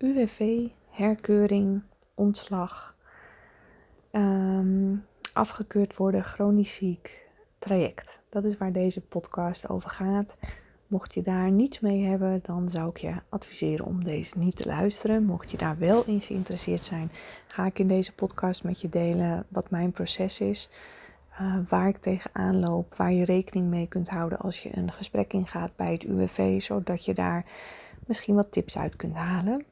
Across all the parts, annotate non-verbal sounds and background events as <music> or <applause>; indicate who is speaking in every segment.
Speaker 1: UWV, herkeuring, ontslag, ehm, afgekeurd worden, chronisch ziek, traject. Dat is waar deze podcast over gaat. Mocht je daar niets mee hebben, dan zou ik je adviseren om deze niet te luisteren. Mocht je daar wel in geïnteresseerd zijn, ga ik in deze podcast met je delen wat mijn proces is. Uh, waar ik tegenaan loop, waar je rekening mee kunt houden als je een gesprek ingaat bij het UWV, zodat je daar misschien wat tips uit kunt halen.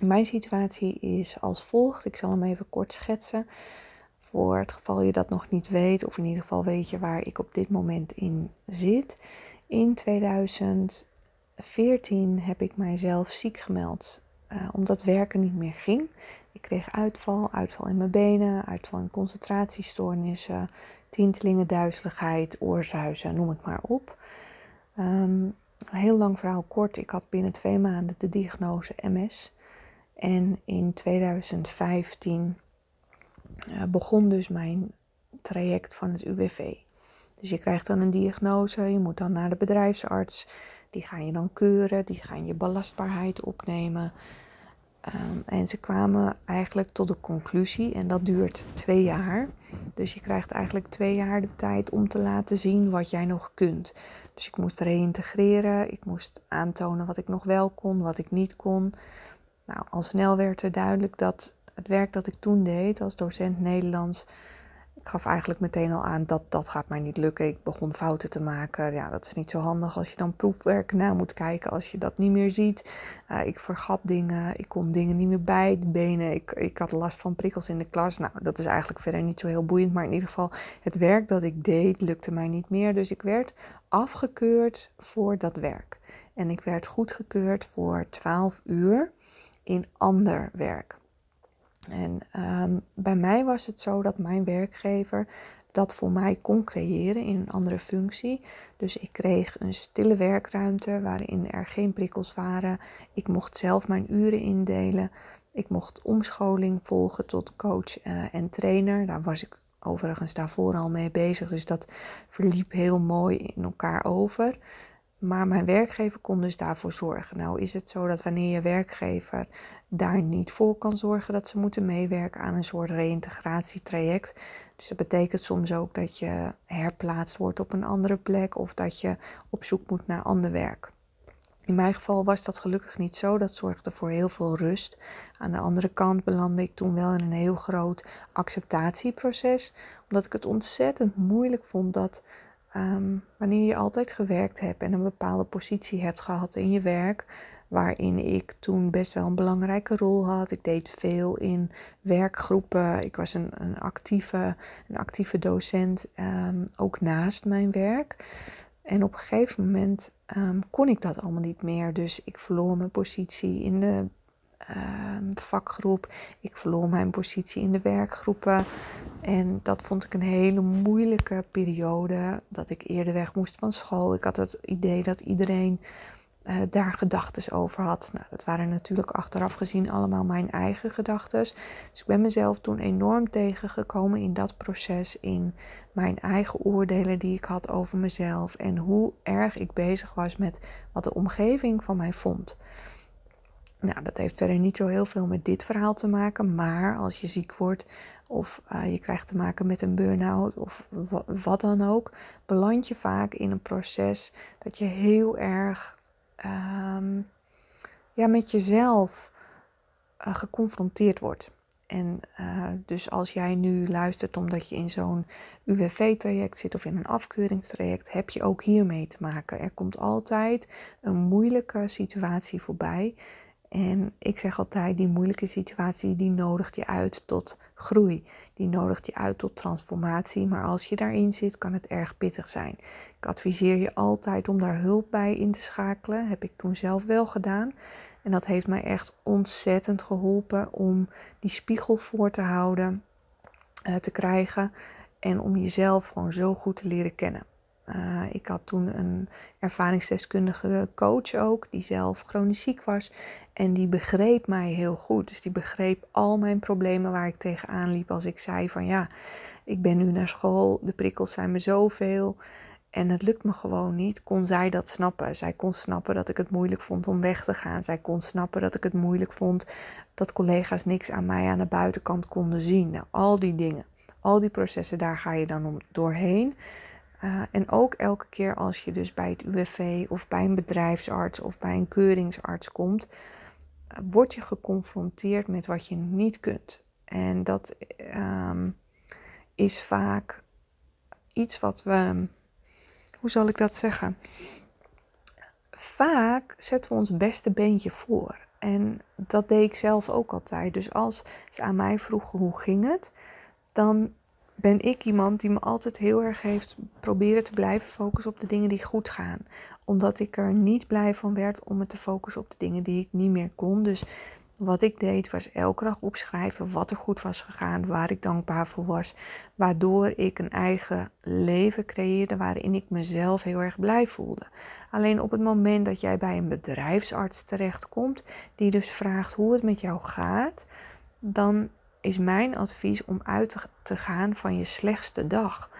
Speaker 1: Mijn situatie is als volgt. Ik zal hem even kort schetsen. Voor het geval je dat nog niet weet, of in ieder geval weet je waar ik op dit moment in zit. In 2014 heb ik mijzelf ziek gemeld uh, omdat werken niet meer ging. Ik kreeg uitval, uitval in mijn benen, uitval in concentratiestoornissen, tintelingen, duizeligheid, oorzuizen, noem het maar op. Um, heel lang verhaal kort, ik had binnen twee maanden de diagnose MS. En in 2015 uh, eh, begon dus mijn traject van het UWV. Dus je krijgt dan een diagnose, je moet dan naar de bedrijfsarts. Die gaan je dan keuren, die gaan je belastbaarheid opnemen. Um, en ze kwamen eigenlijk tot de conclusie, en dat duurt twee jaar. Dus je krijgt eigenlijk twee jaar de tijd om te laten zien wat jij nog kunt. Dus ik moest reïntegreren, ik moest aantonen wat ik nog wel kon, wat ik niet kon. Nou, al snel werd er duidelijk dat het werk dat ik toen deed als docent Nederlands ik gaf eigenlijk meteen al aan dat dat gaat mij niet lukken. Ik begon fouten te maken. Ja, dat is niet zo handig als je dan proefwerk na moet kijken. Als je dat niet meer ziet. Uh, ik vergat dingen. Ik kon dingen niet meer bij de benen. Ik, ik had last van prikkels in de klas. Nou, dat is eigenlijk verder niet zo heel boeiend. Maar in ieder geval, het werk dat ik deed lukte mij niet meer. Dus ik werd afgekeurd voor dat werk. En ik werd goedgekeurd voor 12 uur in ander werk. En ehm, bij mij was het zo dat mijn werkgever dat voor mij kon creëren in een andere functie. Dus ik kreeg een stille werkruimte waarin er geen prikkels waren. Ik mocht zelf mijn uren indelen. Ik mocht omscholing volgen tot coach uh, en trainer. Daar was ik overigens daarvoor al mee bezig. Dus dat verliep heel mooi in elkaar over. Maar mijn werkgever kon dus daarvoor zorgen. Nou is het zo dat wanneer je werkgever daar niet voor kan zorgen, dat ze moeten meewerken aan een soort reïntegratietraject. Dus dat betekent soms ook dat je herplaatst wordt op een andere plek of dat je op zoek moet naar ander werk. In mijn geval was dat gelukkig niet zo. Dat zorgde voor heel veel rust. Aan de andere kant belandde ik toen wel in een heel groot acceptatieproces, omdat ik het ontzettend moeilijk vond dat Ehm, wanneer je altijd gewerkt hebt en een bepaalde positie hebt gehad in je werk, waarin ik toen best wel een belangrijke rol had. Ik deed veel in werkgroepen. Ik was een, een, actieve, een actieve docent, um, ook naast mijn werk. En op een gegeven moment um, kon ik dat allemaal niet meer. Dus ik verloor mijn positie in de Ehm, vakgroep. Ik verloor mijn positie in de werkgroepen. En dat vond ik een hele moeilijke periode. Dat ik eerder weg moest van school. Ik had het idee dat iedereen uh, daar gedachten over had. Nou, dat waren natuurlijk achteraf gezien allemaal mijn eigen gedachten. Dus ik ben mezelf toen enorm tegengekomen in dat proces. In mijn eigen oordelen die ik had over mezelf. En hoe erg ik bezig was met wat de omgeving van mij vond. Nou, dat heeft verder niet zo heel veel met dit verhaal te maken, maar als je ziek wordt of uh, je krijgt te maken met een burn-out of wat dan ook, beland je vaak in een proces dat je heel erg um, ja, met jezelf uh, geconfronteerd wordt. En uh, dus als jij nu luistert omdat je in zo'n UWV-traject zit of in een afkeuringstraject, heb je ook hiermee te maken. Er komt altijd een moeilijke situatie voorbij en ik zeg altijd, die moeilijke situatie, die nodigt je uit tot groei. Die nodigt je uit tot transformatie. Maar als je daarin zit, kan het erg pittig zijn. Ik adviseer je altijd om daar hulp bij in te schakelen. Heb ik toen zelf wel gedaan. En dat heeft mij echt ontzettend geholpen om die spiegel voor te houden, uh, te krijgen. En om jezelf gewoon zo goed te leren kennen. Uh, ik had toen een ervaringsdeskundige coach ook, die zelf chronisch ziek was. En die begreep mij heel goed. Dus die begreep al mijn problemen waar ik tegenaan liep. Als ik zei van ja, ik ben nu naar school, de prikkels zijn me zoveel. En het lukt me gewoon niet. Kon zij dat snappen? Zij kon snappen dat ik het moeilijk vond om weg te gaan. Zij kon snappen dat ik het moeilijk vond dat collega's niks aan mij aan de buitenkant konden zien. Nou, al die dingen, al die processen, daar ga je dan om doorheen. Uh, en ook elke keer als je dus bij het UWV of bij een bedrijfsarts of bij een keuringsarts komt, uh, word je geconfronteerd met wat je niet kunt. En dat um, is vaak iets wat we hoe zal ik dat zeggen? Vaak zetten we ons beste beentje voor. En dat deed ik zelf ook altijd. Dus als ze aan mij vroegen hoe ging het, dan ben ik iemand die me altijd heel erg heeft proberen te blijven focussen op de dingen die goed gaan. Omdat ik er niet blij van werd om me te focussen op de dingen die ik niet meer kon. Dus wat ik deed was elke dag opschrijven wat er goed was gegaan, waar ik dankbaar voor was, waardoor ik een eigen leven creëerde waarin ik mezelf heel erg blij voelde. Alleen op het moment dat jij bij een bedrijfsarts terechtkomt, die dus vraagt hoe het met jou gaat, dan is mijn advies om uit te gaan van je slechtste dag.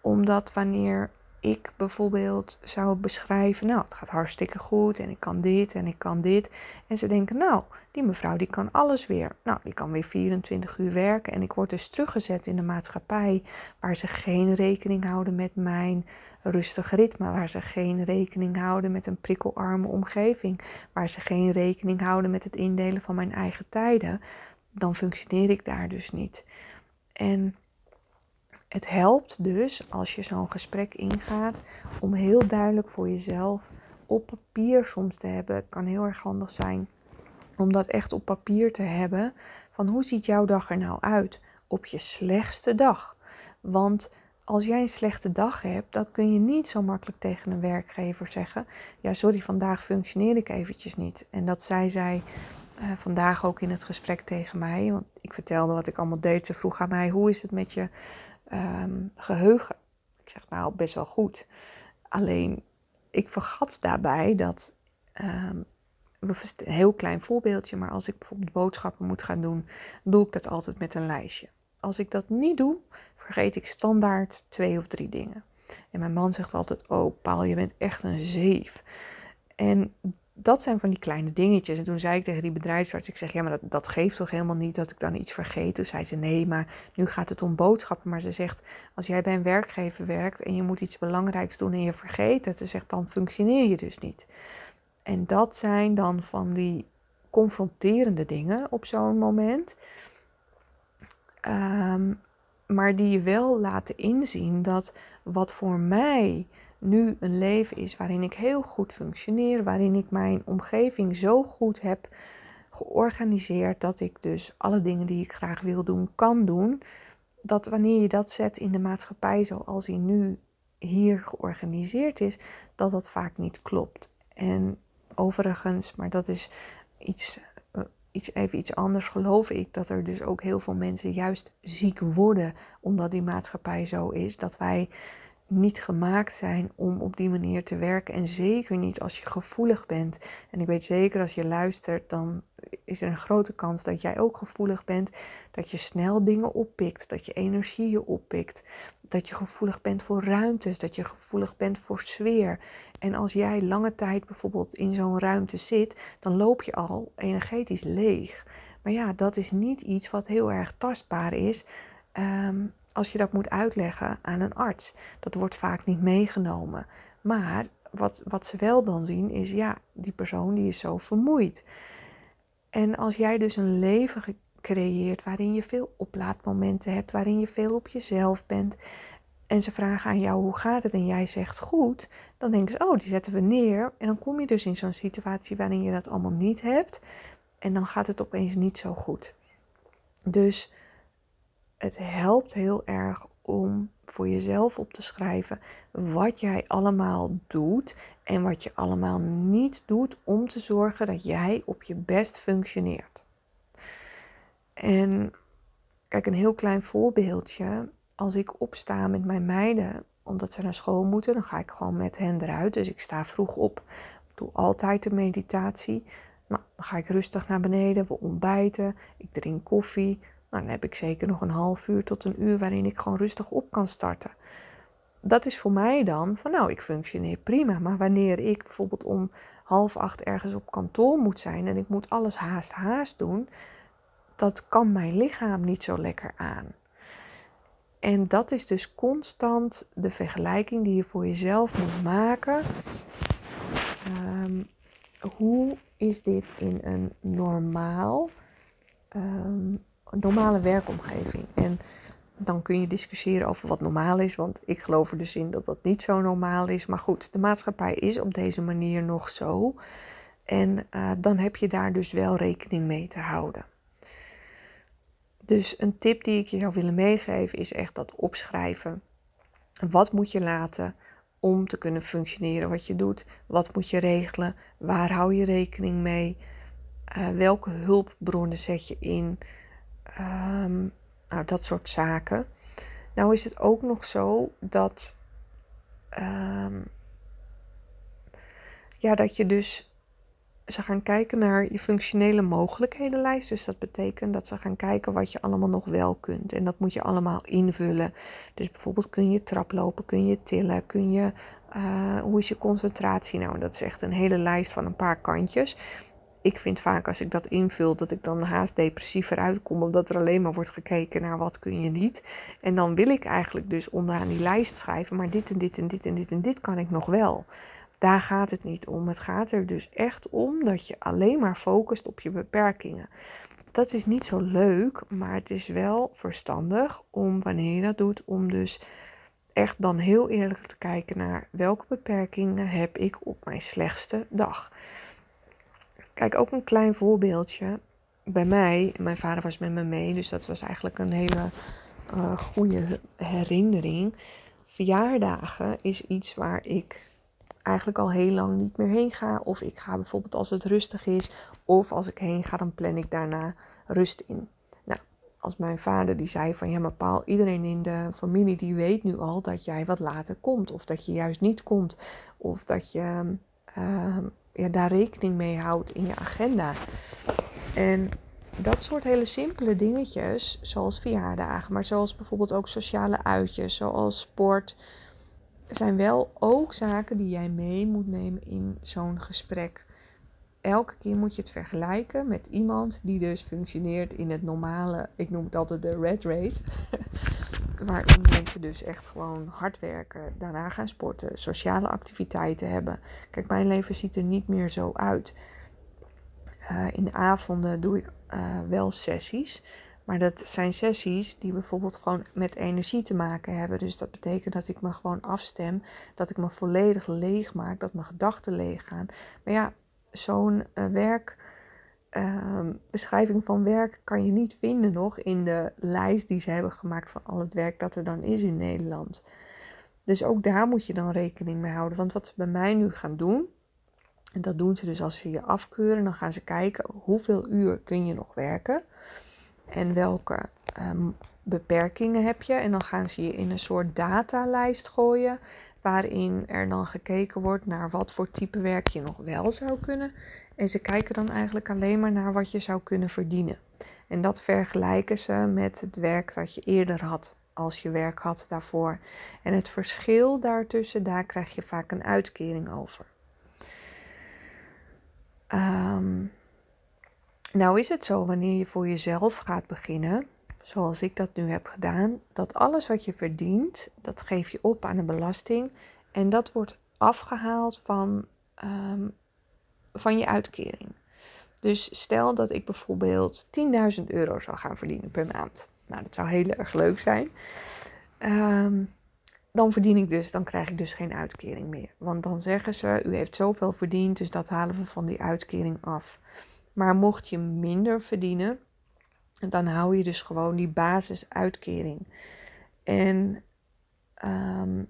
Speaker 1: Omdat wanneer ik bijvoorbeeld zou beschrijven, nou, het gaat hartstikke goed en ik kan dit en ik kan dit. En ze denken, nou, die mevrouw die kan alles weer. Nou, die kan weer 24 uur werken en ik word dus teruggezet in de maatschappij waar ze geen rekening houden met mijn rustig ritme, waar ze geen rekening houden met een prikkelarme omgeving, waar ze geen rekening houden met het indelen van mijn eigen tijden, dan functioneer ik daar dus niet. En het helpt dus als je zo'n gesprek ingaat om heel duidelijk voor jezelf op papier soms te hebben. Het kan heel erg handig zijn om dat echt op papier te hebben. Van hoe ziet jouw dag er nou uit op je slechtste dag? Want als jij een slechte dag hebt, dan kun je niet zo makkelijk tegen een werkgever zeggen: Ja, sorry, vandaag functioneer ik eventjes niet. En dat zei zij uh, vandaag ook in het gesprek tegen mij. Want ik vertelde wat ik allemaal deed. Ze vroeg aan mij: Hoe is het met je um, geheugen. Ik zeg nou best wel goed. Alleen ik vergat daarbij dat. Um, een heel klein voorbeeldje, maar als ik bijvoorbeeld boodschappen moet gaan doen, doe ik dat altijd met een lijstje. Als ik dat niet doe, vergeet ik standaard twee of drie dingen. En mijn man zegt altijd: Oh, Paul, je bent echt een zeef. En dat zijn van die kleine dingetjes. En toen zei ik tegen die bedrijfsarts, ik zeg, ja, maar dat, dat geeft toch helemaal niet dat ik dan iets vergeet. Toen zei ze, nee, maar nu gaat het om boodschappen. Maar ze zegt, als jij bij een werkgever werkt en je moet iets belangrijks doen en je vergeet het, ze zegt, dan functioneer je dus niet. En dat zijn dan van die confronterende dingen op zo'n moment. Ehm, maar die je wel laten inzien dat wat voor mij nu een leven is waarin ik heel goed functioneer, waarin ik mijn omgeving zo goed heb georganiseerd dat ik dus alle dingen die ik graag wil doen, kan doen. Dat wanneer je dat zet in de maatschappij zoals die nu hier georganiseerd is, dat dat vaak niet klopt. En overigens, maar dat is iets, eh, iets, even iets anders, geloof ik dat er dus ook heel veel mensen juist ziek worden omdat die maatschappij zo is. Dat wij niet gemaakt zijn om op die manier te werken. En zeker niet als je gevoelig bent. En ik weet zeker als je luistert, dan is er een grote kans dat jij ook gevoelig bent. Dat je snel dingen oppikt, dat je energieën oppikt. Dat je gevoelig bent voor ruimtes, dat je gevoelig bent voor sfeer. En als jij lange tijd bijvoorbeeld in zo'n ruimte zit, dan loop je al energetisch leeg. Maar ja, dat is niet iets wat heel erg tastbaar is. Ehm, als je dat moet uitleggen aan een arts. Dat wordt vaak niet meegenomen. Maar wat, wat ze wel dan zien is, ja, die persoon die is zo vermoeid. En als jij dus een leven creëert waarin je veel oplaadmomenten hebt, waarin je veel op jezelf bent. En ze vragen aan jou hoe gaat het en jij zegt goed, dan denken ze, oh, die zetten we neer. En dan kom je dus in zo'n situatie waarin je dat allemaal niet hebt. En dan gaat het opeens niet zo goed. Dus het helpt heel erg om voor jezelf op te schrijven wat jij allemaal doet en wat je allemaal niet doet om te zorgen dat jij op je best functioneert. En kijk, een heel klein voorbeeldje. Als ik opsta met mijn meiden, omdat ze naar school moeten, dan ga ik gewoon met hen eruit. Dus ik sta vroeg op. Ik doe altijd de meditatie. Nou, dan ga ik rustig naar beneden, we ontbijten, ik drink koffie, nou, dan heb ik zeker nog een half uur tot een uur waarin ik gewoon rustig op kan starten. dat is voor mij dan van nou, ik functioneer prima. Maar wanneer ik bijvoorbeeld om half acht ergens op kantoor moet zijn en ik moet alles haast haast doen, dat kan mijn lichaam niet zo lekker aan. En dat is dus constant de vergelijking die je voor jezelf moet maken. Ehm, hoe is dit in een normaal, um, normale werkomgeving? En dan kun je discussiëren over wat normaal is, want ik geloof er dus in dat dat niet zo normaal is. Maar goed, de maatschappij is op deze manier nog zo. En uh, dan heb je daar dus wel rekening mee te houden. Dus een tip die ik je zou willen meegeven is echt dat opschrijven. Wat moet je laten om te kunnen functioneren wat je doet? Wat moet je regelen? Waar hou je rekening mee? Uh, welke hulpbronnen zet je in? Um, nou, dat soort zaken. Nou is het ook nog zo dat, um, ja, dat je dus ze gaan kijken naar je functionele mogelijkhedenlijst. Dus dat betekent dat ze gaan kijken wat je allemaal nog wel kunt. En dat moet je allemaal invullen. Dus bijvoorbeeld kun je traplopen, kun je tillen, kun je, uh, hoe is je concentratie? Nou, dat is echt een hele lijst van een paar kantjes ik vind vaak als ik dat invul dat ik dan haast depressiever uitkom, omdat er alleen maar wordt gekeken naar wat kun je niet. En dan wil ik eigenlijk dus onderaan die lijst schrijven, maar dit en dit en dit en dit en dit kan ik nog wel. Daar gaat het niet om. Het gaat er dus echt om dat je alleen maar focust op je beperkingen. Dat is niet zo leuk, maar het is wel verstandig om wanneer je dat doet, om dus echt dan heel eerlijk te kijken naar welke beperkingen heb ik op mijn slechtste dag. Kijk, ook een klein voorbeeldje. Bij mij, mijn vader was met me mee, dus dat was eigenlijk een hele uh, goede herinnering. Verjaardagen is iets waar ik eigenlijk al heel lang niet meer heen ga. Of ik ga bijvoorbeeld als het rustig is, of als ik heen ga, dan plan ik daarna rust in. Nou, als mijn vader die zei van ja, maar Paul, iedereen in de familie die weet nu al dat jij wat later komt. Of dat je juist niet komt. Of dat je uh, ja, daar rekening mee houdt in je agenda. En dat soort hele simpele dingetjes, zoals verjaardagen, maar zoals bijvoorbeeld ook sociale uitjes, zoals sport, zijn wel ook zaken die jij mee moet nemen in zo'n gesprek. Elke keer moet je het vergelijken met iemand die dus functioneert in het normale, ik noem het altijd de red race. <laughs> waarin mensen dus echt gewoon hard werken, daarna gaan sporten, sociale activiteiten hebben. Kijk, mijn leven ziet er niet meer zo uit. Uh, in de avonden doe ik uh, wel sessies. Maar dat zijn sessies die bijvoorbeeld gewoon met energie te maken hebben. Dus dat betekent dat ik me gewoon afstem. Dat ik me volledig leeg maak. Dat mijn gedachten leeg gaan. Maar ja, zo'n uh, beschrijving van werk kan je niet vinden nog in de lijst die ze hebben gemaakt van al het werk dat er dan is in Nederland. Dus ook daar moet je dan rekening mee houden. Want wat ze bij mij nu gaan doen, en dat doen ze dus als ze je afkeuren, dan gaan ze kijken hoeveel uur kun je nog werken en welke ehm, beperkingen heb je. En dan gaan ze je in een soort datalijst gooien waarin er dan gekeken wordt naar wat voor type werk je nog wel zou kunnen en ze kijken dan eigenlijk alleen maar naar wat je zou kunnen verdienen. En dat vergelijken ze met het werk dat je eerder had, als je werk had daarvoor. En het verschil daartussen, daar krijg je vaak een uitkering over. Um, nou is het zo wanneer je voor jezelf gaat beginnen, zoals ik dat nu heb gedaan, dat alles wat je verdient, dat geef je op aan de belasting en dat wordt afgehaald van um, van je uitkering. Dus stel dat ik bijvoorbeeld 10.000 euro zou gaan verdienen per maand. Nou, dat zou heel erg leuk zijn. Ehm, dan verdien ik dus, dan krijg ik dus geen uitkering meer. Want dan zeggen ze, u heeft zoveel verdiend, dus dat halen we van die uitkering af. Maar mocht je minder verdienen, dan hou je dus gewoon die basisuitkering. En um,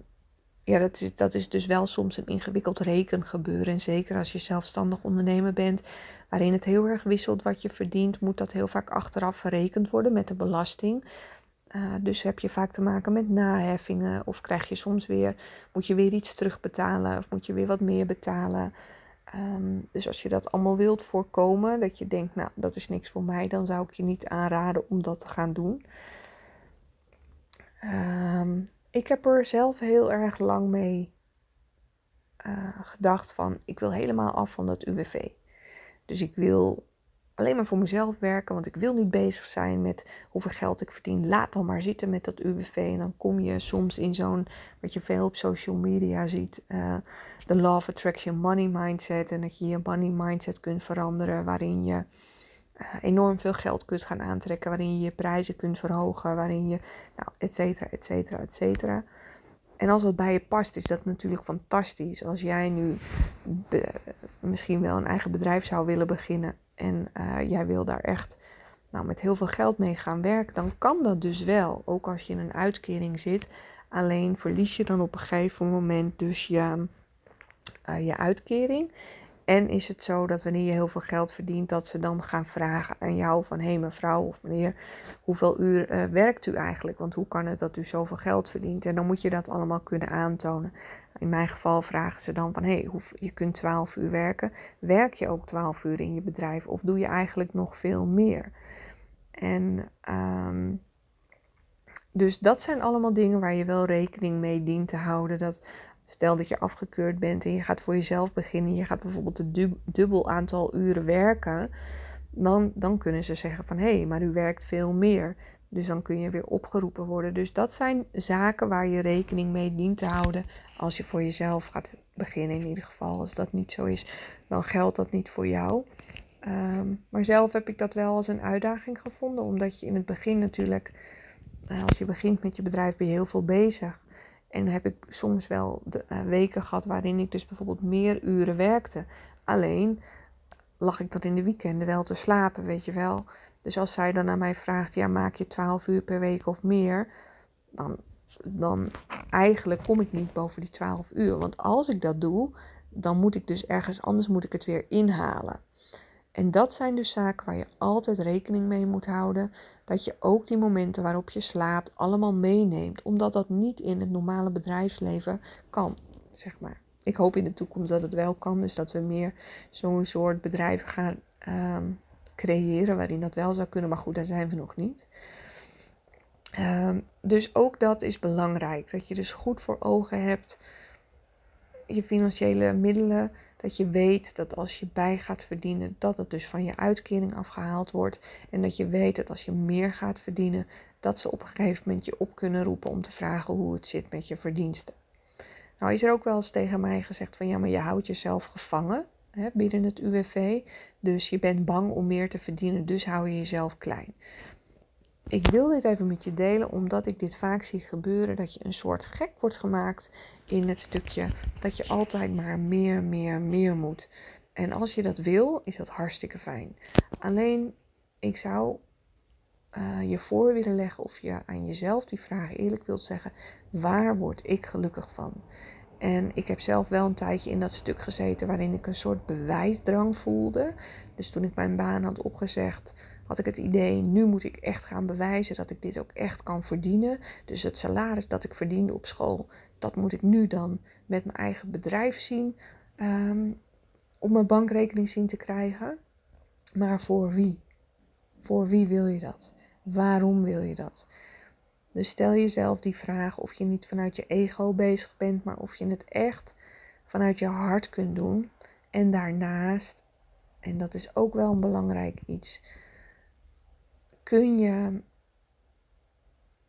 Speaker 1: ja, dat is, dat is dus wel soms een ingewikkeld rekengebeuren. En zeker als je zelfstandig ondernemer bent, waarin het heel erg wisselt wat je verdient, moet dat heel vaak achteraf verrekend worden met de belasting. Uh, dus heb je vaak te maken met naheffingen of krijg je soms weer, moet je weer iets terugbetalen of moet je weer wat meer betalen. Um, dus als je dat allemaal wilt voorkomen, dat je denkt, nou dat is niks voor mij, dan zou ik je niet aanraden om dat te gaan doen. Um, ik heb er zelf heel erg lang mee uh, gedacht van ik wil helemaal af van dat UWV. Dus ik wil alleen maar voor mezelf werken, want ik wil niet bezig zijn met hoeveel geld ik verdien. Laat dan maar zitten met dat UWV. En dan kom je soms in zo'n, wat je veel op social media ziet, uh, de of Attraction Money Mindset. En dat je je money mindset kunt veranderen, waarin je uh, enorm veel geld kunt gaan aantrekken, waarin je je prijzen kunt verhogen, waarin je, nou, et cetera, et cetera, et cetera. En als dat bij je past, is dat natuurlijk fantastisch. Als jij nu misschien wel een eigen bedrijf zou willen beginnen en uh, jij wil daar echt nou, met heel veel geld mee gaan werken, dan kan dat dus wel. Ook als je in een uitkering zit. Alleen verlies je dan op een gegeven moment dus je, uh, je uitkering. En is het zo dat wanneer je heel veel geld verdient, dat ze dan gaan vragen aan jou van hé hey, mevrouw of meneer, hoeveel uur uh, werkt u eigenlijk? Want hoe kan het dat u zoveel geld verdient? En dan moet je dat allemaal kunnen aantonen. In mijn geval vragen ze dan van hé, hey, je kunt 12 uur werken. Werk je ook 12 uur in je bedrijf of doe je eigenlijk nog veel meer? En um, dus dat zijn allemaal dingen waar je wel rekening mee dient te houden. Dat Stel dat je afgekeurd bent en je gaat voor jezelf beginnen. Je gaat bijvoorbeeld een dubbel aantal uren werken. Dan, dan kunnen ze zeggen van hé, hey, maar u werkt veel meer. Dus dan kun je weer opgeroepen worden. Dus dat zijn zaken waar je rekening mee dient te houden als je voor jezelf gaat beginnen. In ieder geval, als dat niet zo is, dan geldt dat niet voor jou. Ehm, maar zelf heb ik dat wel als een uitdaging gevonden, omdat je in het begin natuurlijk, eh, als je begint met je bedrijf, ben je heel veel bezig. En heb ik soms wel de, uh, weken gehad waarin ik dus bijvoorbeeld meer uren werkte. Alleen lag ik dan in de weekenden wel te slapen, weet je wel. Dus als zij dan aan mij vraagt, ja, maak je 12 uur per week of meer, dan, dan eigenlijk kom ik niet boven die 12 uur. Want als ik dat doe, dan moet ik dus ergens anders moet ik het weer inhalen. En dat zijn dus zaken waar je altijd rekening mee moet houden. Dat je ook die momenten waarop je slaapt allemaal meeneemt. Omdat dat niet in het normale bedrijfsleven kan, zeg maar. Ik hoop in de toekomst dat het wel kan. Dus dat we meer zo'n soort bedrijven gaan ehm, creëren waarin dat wel zou kunnen. Maar goed, daar zijn we nog niet. Um, dus ook dat is belangrijk. Dat je dus goed voor ogen hebt je financiële middelen dat je weet dat als je bij gaat verdienen, dat het dus van je uitkering afgehaald wordt. En dat je weet dat als je meer gaat verdienen, dat ze op een gegeven moment je op kunnen roepen om te vragen hoe het zit met je verdiensten. Nou is er ook wel eens tegen mij gezegd van ja, maar je houdt jezelf gevangen hè, binnen het UWV. Dus je bent bang om meer te verdienen, dus hou je jezelf klein. Ik wil dit even met je delen omdat ik dit vaak zie gebeuren. Dat je een soort gek wordt gemaakt in het stukje dat je altijd maar meer, meer, meer moet. En als je dat wil, is dat hartstikke fijn. Alleen, ik zou uh, je voor willen leggen of je aan jezelf die vraag eerlijk wilt zeggen: waar word ik gelukkig van? En ik heb zelf wel een tijdje in dat stuk gezeten waarin ik een soort bewijsdrang voelde. Dus toen ik mijn baan had opgezegd, had ik het idee, nu moet ik echt gaan bewijzen dat ik dit ook echt kan verdienen. Dus het salaris dat ik verdiende op school, dat moet ik nu dan met mijn eigen bedrijf zien, um, op mijn bankrekening zien te krijgen. Maar voor wie? Voor wie wil je dat? Waarom wil je dat? Dus stel jezelf die vraag of je niet vanuit je ego bezig bent, maar of je het echt vanuit je hart kunt doen. En daarnaast, en dat is ook wel een belangrijk iets, kun je,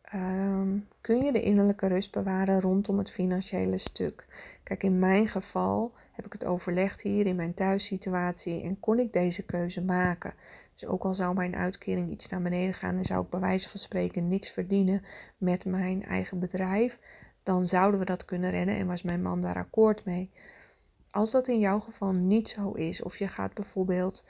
Speaker 1: ehm, kun je de innerlijke rust bewaren rondom het financiële stuk. Kijk, in mijn geval heb ik het overlegd hier in mijn thuissituatie en kon ik deze keuze maken. Dus ook al zou mijn uitkering iets naar beneden gaan en zou ik bij wijze van spreken niks verdienen met mijn eigen bedrijf, dan zouden we dat kunnen rennen en was mijn man daar akkoord mee. Als dat in jouw geval niet zo is, of je gaat bijvoorbeeld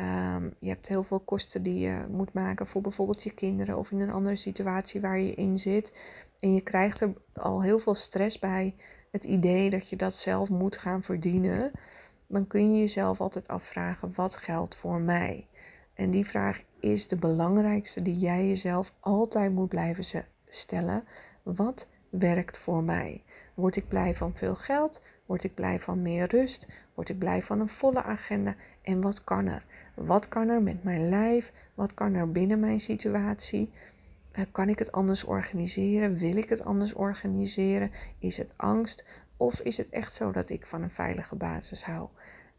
Speaker 1: Um, je hebt heel veel kosten die je moet maken voor bijvoorbeeld je kinderen of in een andere situatie waar je in zit. En je krijgt er al heel veel stress bij het idee dat je dat zelf moet gaan verdienen. Dan kun je jezelf altijd afvragen: wat geldt voor mij? En die vraag is de belangrijkste die jij jezelf altijd moet blijven stellen. Wat werkt voor mij? Word ik blij van veel geld? Word ik blij van meer rust? Word ik blij van een volle agenda? En wat kan er? Wat kan er met mijn lijf? Wat kan er binnen mijn situatie? kan ik het anders organiseren? Wil ik het anders organiseren? Is het angst? Of is het echt zo dat ik van een veilige basis hou?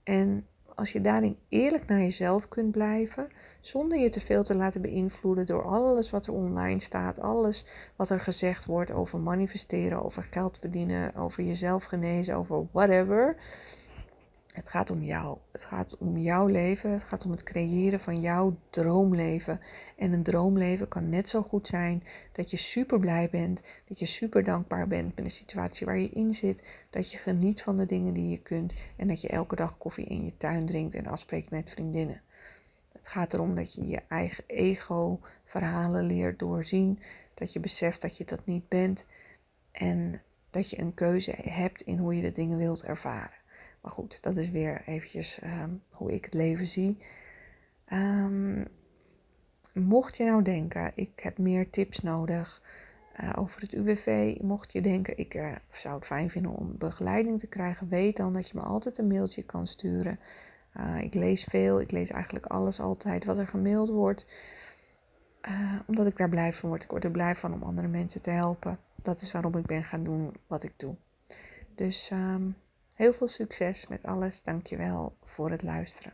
Speaker 1: En als je daarin eerlijk naar jezelf kunt blijven, zonder je te veel te laten beïnvloeden door alles wat er online staat, alles wat er gezegd wordt over manifesteren, over geld verdienen, over jezelf genezen, over whatever. Het gaat om jou. Het gaat om jouw leven. Het gaat om het creëren van jouw droomleven. En een droomleven kan net zo goed zijn dat je super blij bent, dat je super dankbaar bent met de situatie waar je in zit, dat je geniet van de dingen die je kunt en dat je elke dag koffie in je tuin drinkt en afspreekt met vriendinnen. Het gaat erom dat je je eigen ego-verhalen leert doorzien, dat je beseft dat je dat niet bent en dat je een keuze hebt in hoe je de dingen wilt ervaren. Maar goed, dat is weer eventjes ehm, hoe ik het leven zie. Um, mocht je nou denken, ik heb meer tips nodig uh, over het UWV. Mocht je denken, ik uh, zou het fijn vinden om begeleiding te krijgen. Weet dan dat je me altijd een mailtje kan sturen. Uh, ik lees veel, ik lees eigenlijk alles altijd wat er gemaild wordt. omdat ik daar blij van word. Ik word er blij van om andere mensen te helpen. Dat is waarom ik ben gaan doen wat ik doe. Dus... Um, Heel veel succes met alles. Dankjewel voor het luisteren.